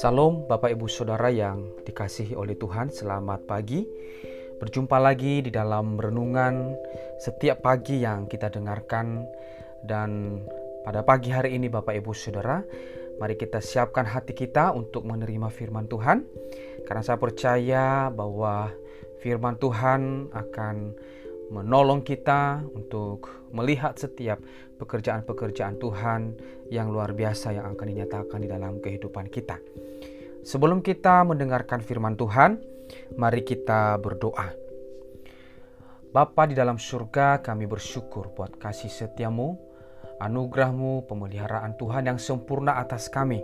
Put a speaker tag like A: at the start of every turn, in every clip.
A: Salam Bapak Ibu Saudara yang dikasihi oleh Tuhan, selamat pagi. Berjumpa lagi di dalam renungan setiap pagi yang kita dengarkan dan pada pagi hari ini Bapak Ibu Saudara, mari kita siapkan hati kita untuk menerima firman Tuhan. Karena saya percaya bahwa firman Tuhan akan menolong kita untuk melihat setiap pekerjaan-pekerjaan Tuhan yang luar biasa yang akan dinyatakan di dalam kehidupan kita. Sebelum kita mendengarkan firman Tuhan, mari kita berdoa. Bapa di dalam surga, kami bersyukur buat kasih setiamu, anugerahmu, pemeliharaan Tuhan yang sempurna atas kami.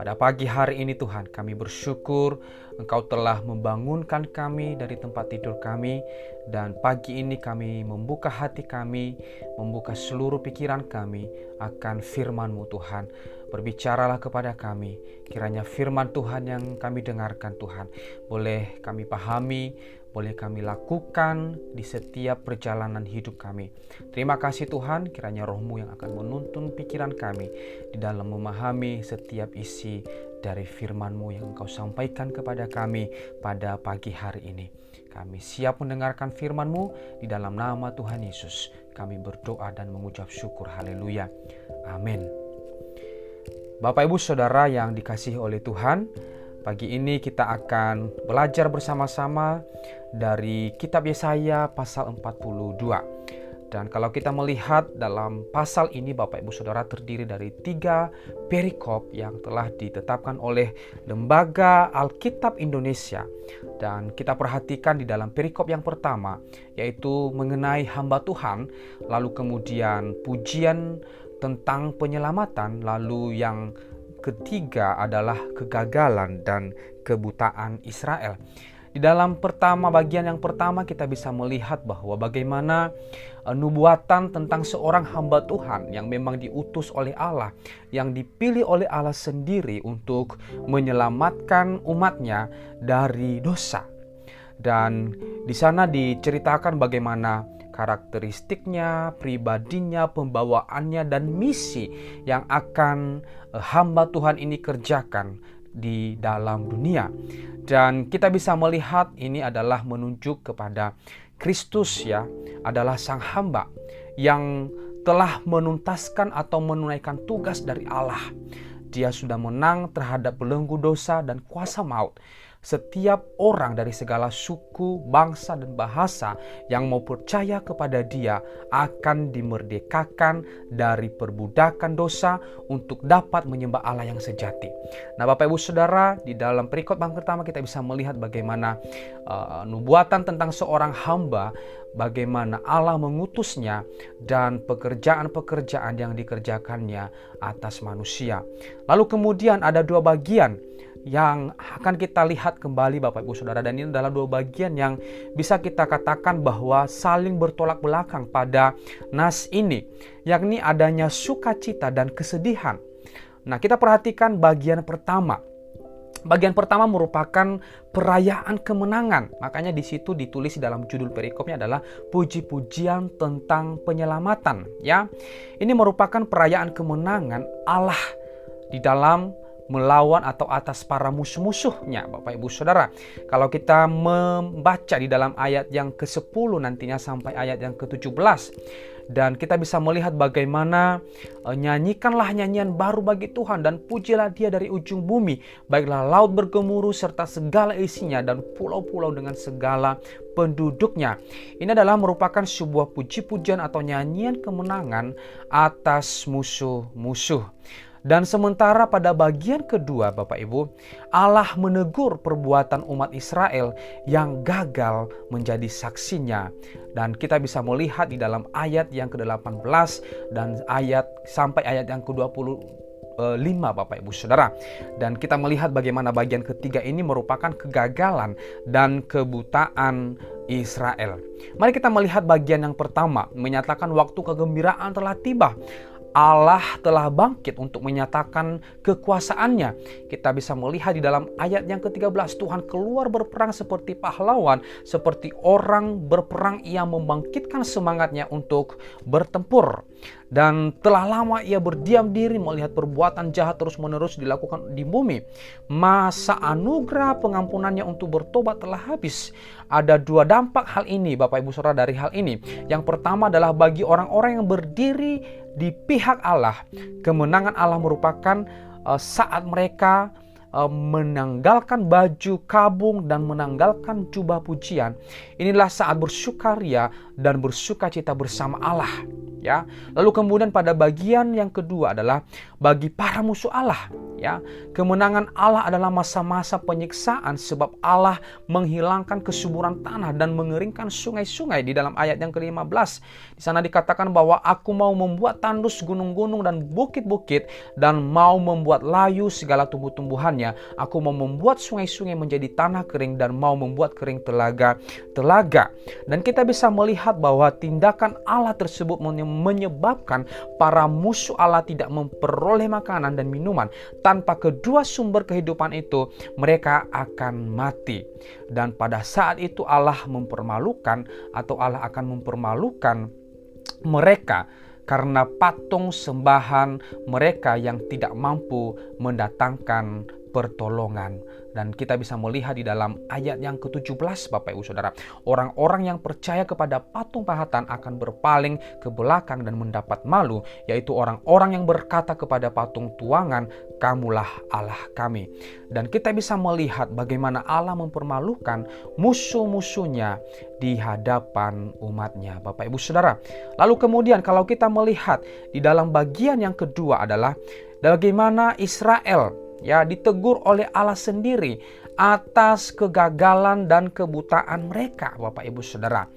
A: Pada pagi hari ini Tuhan, kami bersyukur Engkau telah membangunkan kami dari tempat tidur kami dan pagi ini kami membuka hati kami, membuka seluruh pikiran kami akan firman-Mu Tuhan. Berbicaralah kepada kami, kiranya firman Tuhan yang kami dengarkan Tuhan, boleh kami pahami, boleh kami lakukan di setiap perjalanan hidup kami. Terima kasih Tuhan, kiranya rohmu yang akan menuntun pikiran kami di dalam memahami setiap isi dari firman-Mu yang Engkau sampaikan kepada kami pada pagi hari ini. Kami siap mendengarkan firman-Mu di dalam nama Tuhan Yesus. Kami berdoa dan mengucap syukur. Haleluya. Amin. Bapak Ibu Saudara yang dikasihi oleh Tuhan, Pagi ini kita akan belajar bersama-sama dari kitab Yesaya pasal 42. Dan kalau kita melihat dalam pasal ini Bapak Ibu Saudara terdiri dari tiga perikop yang telah ditetapkan oleh Lembaga Alkitab Indonesia. Dan kita perhatikan di dalam perikop yang pertama yaitu mengenai hamba Tuhan, lalu kemudian pujian tentang penyelamatan, lalu yang ketiga adalah kegagalan dan kebutaan Israel. Di dalam pertama bagian yang pertama kita bisa melihat bahwa bagaimana uh, nubuatan tentang seorang hamba Tuhan yang memang diutus oleh Allah, yang dipilih oleh Allah sendiri untuk menyelamatkan umatnya dari dosa. Dan di sana diceritakan bagaimana karakteristiknya, pribadinya, pembawaannya, dan misi yang akan eh, hamba Tuhan ini kerjakan di dalam dunia. Dan kita bisa melihat ini adalah menunjuk kepada Kristus ya, adalah sang hamba yang telah menuntaskan atau menunaikan tugas dari Allah. Dia sudah menang terhadap belenggu dosa dan kuasa maut setiap orang dari segala suku, bangsa, dan bahasa yang mau percaya kepada Dia akan dimerdekakan dari perbudakan dosa untuk dapat menyembah Allah yang sejati. Nah, Bapak Ibu Saudara, di dalam perikop yang pertama kita bisa melihat bagaimana uh, nubuatan tentang seorang hamba bagaimana Allah mengutusnya dan pekerjaan-pekerjaan yang dikerjakannya atas manusia. Lalu kemudian ada dua bagian yang akan kita lihat kembali Bapak Ibu Saudara dan ini adalah dua bagian yang bisa kita katakan bahwa saling bertolak belakang pada nas ini yakni adanya sukacita dan kesedihan. Nah, kita perhatikan bagian pertama. Bagian pertama merupakan perayaan kemenangan. Makanya di situ ditulis dalam judul perikopnya adalah puji-pujian tentang penyelamatan, ya. Ini merupakan perayaan kemenangan Allah di dalam melawan atau atas para musuh-musuhnya Bapak Ibu Saudara. Kalau kita membaca di dalam ayat yang ke-10 nantinya sampai ayat yang ke-17 dan kita bisa melihat bagaimana e, nyanyikanlah nyanyian baru bagi Tuhan dan pujilah dia dari ujung bumi. Baiklah laut bergemuruh serta segala isinya dan pulau-pulau dengan segala penduduknya. Ini adalah merupakan sebuah puji-pujian atau nyanyian kemenangan atas musuh-musuh dan sementara pada bagian kedua Bapak Ibu, Allah menegur perbuatan umat Israel yang gagal menjadi saksinya. Dan kita bisa melihat di dalam ayat yang ke-18 dan ayat sampai ayat yang ke-20 lima Bapak Ibu Saudara. Dan kita melihat bagaimana bagian ketiga ini merupakan kegagalan dan kebutaan Israel. Mari kita melihat bagian yang pertama, menyatakan waktu kegembiraan telah tiba. Allah telah bangkit untuk menyatakan kekuasaannya. Kita bisa melihat di dalam ayat yang ke-13 Tuhan keluar berperang seperti pahlawan, seperti orang berperang ia membangkitkan semangatnya untuk bertempur. Dan telah lama ia berdiam diri melihat perbuatan jahat terus-menerus dilakukan di bumi. Masa anugerah pengampunannya untuk bertobat telah habis. Ada dua dampak hal ini, Bapak Ibu Saudara, dari hal ini. Yang pertama adalah bagi orang-orang yang berdiri di pihak Allah, kemenangan Allah merupakan uh, saat mereka uh, menanggalkan baju kabung dan menanggalkan jubah pujian. Inilah saat bersukaria dan bersuka cita bersama Allah ya. Lalu kemudian pada bagian yang kedua adalah bagi para musuh Allah, ya. Kemenangan Allah adalah masa-masa penyiksaan sebab Allah menghilangkan kesuburan tanah dan mengeringkan sungai-sungai di dalam ayat yang ke-15. Di sana dikatakan bahwa aku mau membuat tandus gunung-gunung dan bukit-bukit dan mau membuat layu segala tumbuh-tumbuhannya. Aku mau membuat sungai-sungai menjadi tanah kering dan mau membuat kering telaga-telaga. Dan kita bisa melihat bahwa tindakan Allah tersebut menyebabkan para musuh Allah tidak memperoleh makanan dan minuman. Tanpa kedua sumber kehidupan itu, mereka akan mati. Dan pada saat itu Allah mempermalukan atau Allah akan mempermalukan mereka karena patung sembahan mereka yang tidak mampu mendatangkan pertolongan. Dan kita bisa melihat di dalam ayat yang ke-17 Bapak Ibu Saudara. Orang-orang yang percaya kepada patung pahatan akan berpaling ke belakang dan mendapat malu. Yaitu orang-orang yang berkata kepada patung tuangan, kamulah Allah kami. Dan kita bisa melihat bagaimana Allah mempermalukan musuh-musuhnya di hadapan umatnya Bapak Ibu Saudara. Lalu kemudian kalau kita melihat di dalam bagian yang kedua adalah bagaimana Israel ya ditegur oleh Allah sendiri atas kegagalan dan kebutaan mereka Bapak Ibu Saudara.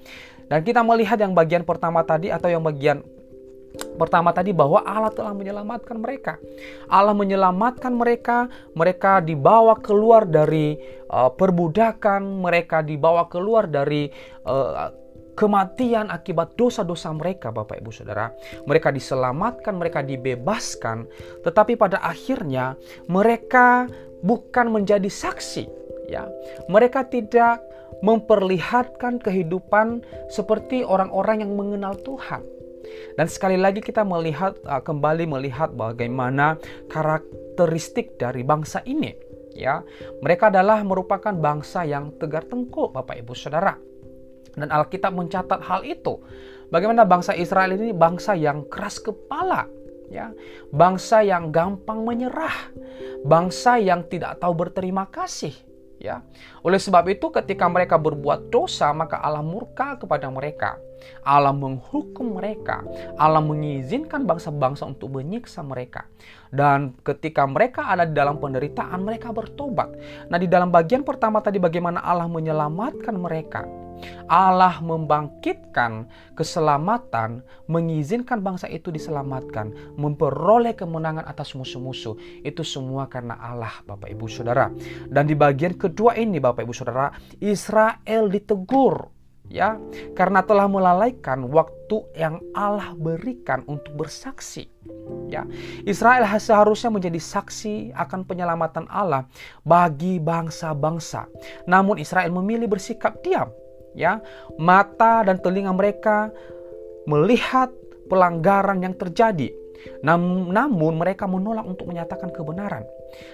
A: Dan kita melihat yang bagian pertama tadi atau yang bagian pertama tadi bahwa Allah telah menyelamatkan mereka. Allah menyelamatkan mereka, mereka dibawa keluar dari uh, perbudakan, mereka dibawa keluar dari uh, kematian akibat dosa-dosa mereka Bapak Ibu Saudara. Mereka diselamatkan, mereka dibebaskan, tetapi pada akhirnya mereka bukan menjadi saksi ya. Mereka tidak memperlihatkan kehidupan seperti orang-orang yang mengenal Tuhan. Dan sekali lagi kita melihat uh, kembali melihat bagaimana karakteristik dari bangsa ini ya. Mereka adalah merupakan bangsa yang tegar tengkuk Bapak Ibu Saudara dan Alkitab mencatat hal itu. Bagaimana bangsa Israel ini bangsa yang keras kepala, ya. Bangsa yang gampang menyerah, bangsa yang tidak tahu berterima kasih, ya. Oleh sebab itu ketika mereka berbuat dosa, maka Allah murka kepada mereka. Allah menghukum mereka. Allah mengizinkan bangsa-bangsa untuk menyiksa mereka. Dan ketika mereka ada di dalam penderitaan, mereka bertobat. Nah, di dalam bagian pertama tadi bagaimana Allah menyelamatkan mereka Allah membangkitkan keselamatan, mengizinkan bangsa itu diselamatkan, memperoleh kemenangan atas musuh-musuh. Itu semua karena Allah, Bapak Ibu Saudara. Dan di bagian kedua ini, Bapak Ibu Saudara, Israel ditegur ya karena telah melalaikan waktu yang Allah berikan untuk bersaksi ya Israel seharusnya menjadi saksi akan penyelamatan Allah bagi bangsa-bangsa namun Israel memilih bersikap diam ya mata dan telinga mereka melihat pelanggaran yang terjadi namun mereka menolak untuk menyatakan kebenaran.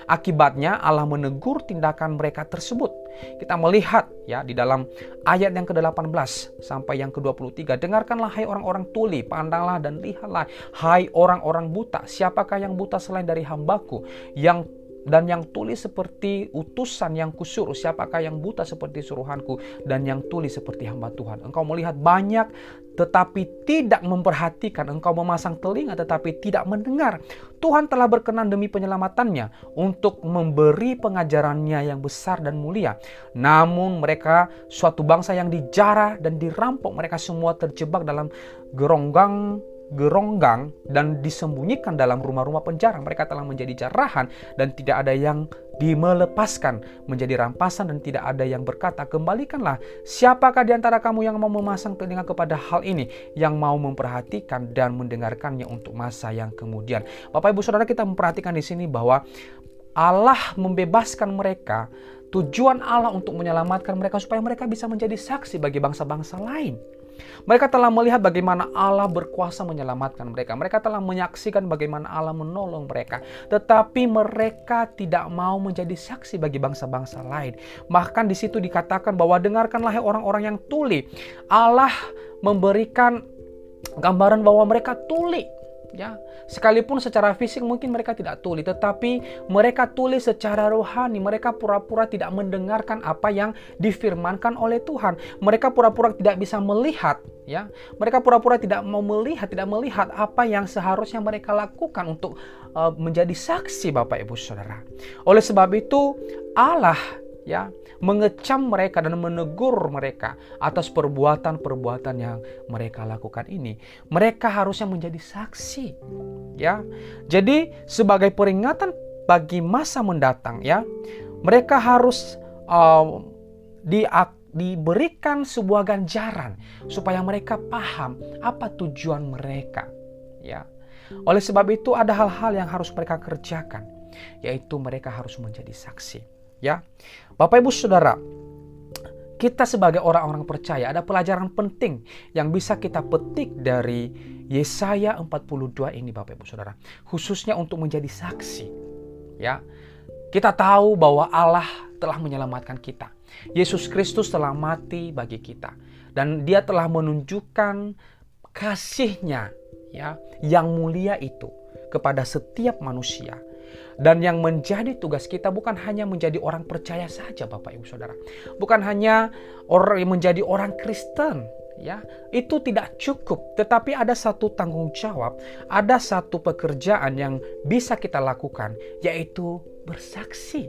A: Akibatnya Allah menegur tindakan mereka tersebut. Kita melihat ya di dalam ayat yang ke-18 sampai yang ke-23. Dengarkanlah hai orang-orang tuli, pandanglah dan lihatlah hai orang-orang buta. Siapakah yang buta selain dari hambaku yang dan yang tulis seperti utusan yang kusuruh siapakah yang buta seperti suruhanku? Dan yang tulis seperti hamba Tuhan. Engkau melihat banyak tetapi tidak memperhatikan. Engkau memasang telinga tetapi tidak mendengar. Tuhan telah berkenan demi penyelamatannya untuk memberi pengajarannya yang besar dan mulia. Namun mereka suatu bangsa yang dijarah dan dirampok mereka semua terjebak dalam geronggang geronggang dan disembunyikan dalam rumah-rumah penjara. Mereka telah menjadi jarahan dan tidak ada yang dimelepaskan menjadi rampasan dan tidak ada yang berkata kembalikanlah. Siapakah di antara kamu yang mau memasang telinga kepada hal ini yang mau memperhatikan dan mendengarkannya untuk masa yang kemudian? Bapak Ibu Saudara kita memperhatikan di sini bahwa Allah membebaskan mereka tujuan Allah untuk menyelamatkan mereka supaya mereka bisa menjadi saksi bagi bangsa-bangsa lain Mereka telah melihat bagaimana Allah berkuasa menyelamatkan mereka. Mereka telah menyaksikan bagaimana Allah menolong mereka. Tetapi mereka tidak mau menjadi saksi bagi bangsa-bangsa lain. Bahkan di situ dikatakan bahwa dengarkanlah orang-orang yang tuli. Allah memberikan gambaran bahwa mereka tuli ya sekalipun secara fisik mungkin mereka tidak tuli tetapi mereka tuli secara rohani. Mereka pura-pura tidak mendengarkan apa yang difirmankan oleh Tuhan. Mereka pura-pura tidak bisa melihat ya. Mereka pura-pura tidak mau melihat tidak melihat apa yang seharusnya mereka lakukan untuk uh, menjadi saksi Bapak Ibu Saudara. Oleh sebab itu Allah ya mengecam mereka dan menegur mereka atas perbuatan-perbuatan yang mereka lakukan ini. Mereka harusnya menjadi saksi, ya. Jadi sebagai peringatan bagi masa mendatang, ya, mereka harus uh, di diberikan sebuah ganjaran supaya mereka paham apa tujuan mereka, ya. Oleh sebab itu ada hal-hal yang harus mereka kerjakan, yaitu mereka harus menjadi saksi. Ya, Bapak Ibu Saudara, kita sebagai orang-orang percaya ada pelajaran penting yang bisa kita petik dari Yesaya 42 ini Bapak Ibu Saudara, khususnya untuk menjadi saksi. Ya. Kita tahu bahwa Allah telah menyelamatkan kita. Yesus Kristus telah mati bagi kita dan dia telah menunjukkan kasihnya ya yang mulia itu kepada setiap manusia dan yang menjadi tugas kita bukan hanya menjadi orang percaya saja Bapak Ibu Saudara. Bukan hanya orang menjadi orang Kristen ya. Itu tidak cukup, tetapi ada satu tanggung jawab, ada satu pekerjaan yang bisa kita lakukan yaitu bersaksi.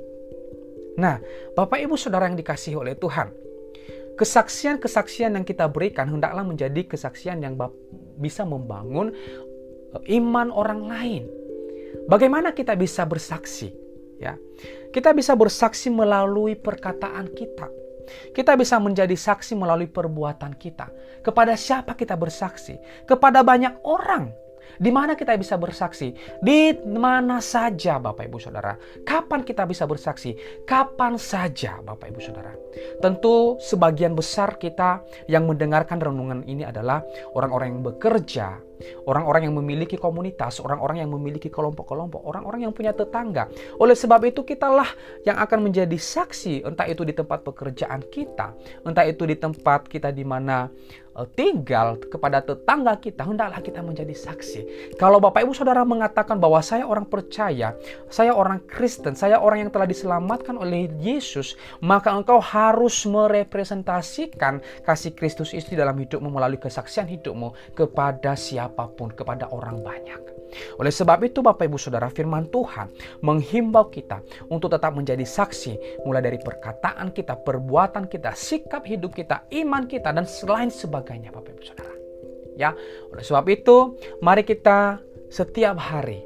A: Nah, Bapak Ibu Saudara yang dikasihi oleh Tuhan, kesaksian-kesaksian yang kita berikan hendaklah menjadi kesaksian yang bisa membangun iman orang lain Bagaimana kita bisa bersaksi? Ya. Kita bisa bersaksi melalui perkataan kita. Kita bisa menjadi saksi melalui perbuatan kita. Kepada siapa kita bersaksi? Kepada banyak orang. Di mana kita bisa bersaksi? Di mana saja Bapak Ibu Saudara. Kapan kita bisa bersaksi? Kapan saja Bapak Ibu Saudara. Tentu sebagian besar kita yang mendengarkan renungan ini adalah orang-orang yang bekerja, orang-orang yang memiliki komunitas, orang-orang yang memiliki kelompok-kelompok, orang-orang yang punya tetangga. Oleh sebab itu kitalah yang akan menjadi saksi, entah itu di tempat pekerjaan kita, entah itu di tempat kita di mana uh, tinggal kepada tetangga kita, hendaklah kita menjadi saksi. Kalau Bapak Ibu Saudara mengatakan bahwa saya orang percaya, saya orang Kristen, saya orang yang telah diselamatkan oleh Yesus, maka engkau harus merepresentasikan kasih Kristus itu dalam hidupmu melalui kesaksian hidupmu kepada siapa siapa pun, kepada orang banyak. Oleh sebab itu Bapak Ibu Saudara firman Tuhan menghimbau kita untuk tetap menjadi saksi mulai dari perkataan kita, perbuatan kita, sikap hidup kita, iman kita dan selain sebagainya Bapak Ibu Saudara. Ya, oleh sebab itu mari kita setiap hari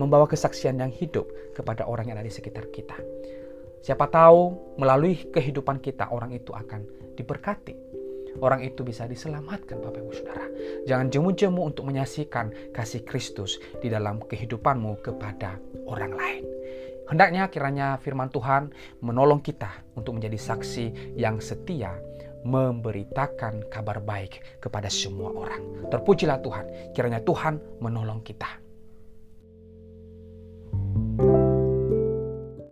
A: membawa kesaksian yang hidup kepada orang yang ada di sekitar kita. Siapa tahu melalui kehidupan kita orang itu akan diberkati orang itu bisa diselamatkan Bapak Ibu Saudara. Jangan jemu-jemu untuk menyaksikan kasih Kristus di dalam kehidupanmu kepada orang lain. Hendaknya kiranya firman Tuhan menolong kita untuk menjadi saksi yang setia memberitakan kabar baik kepada semua orang. Terpujilah Tuhan, kiranya Tuhan menolong kita. thank you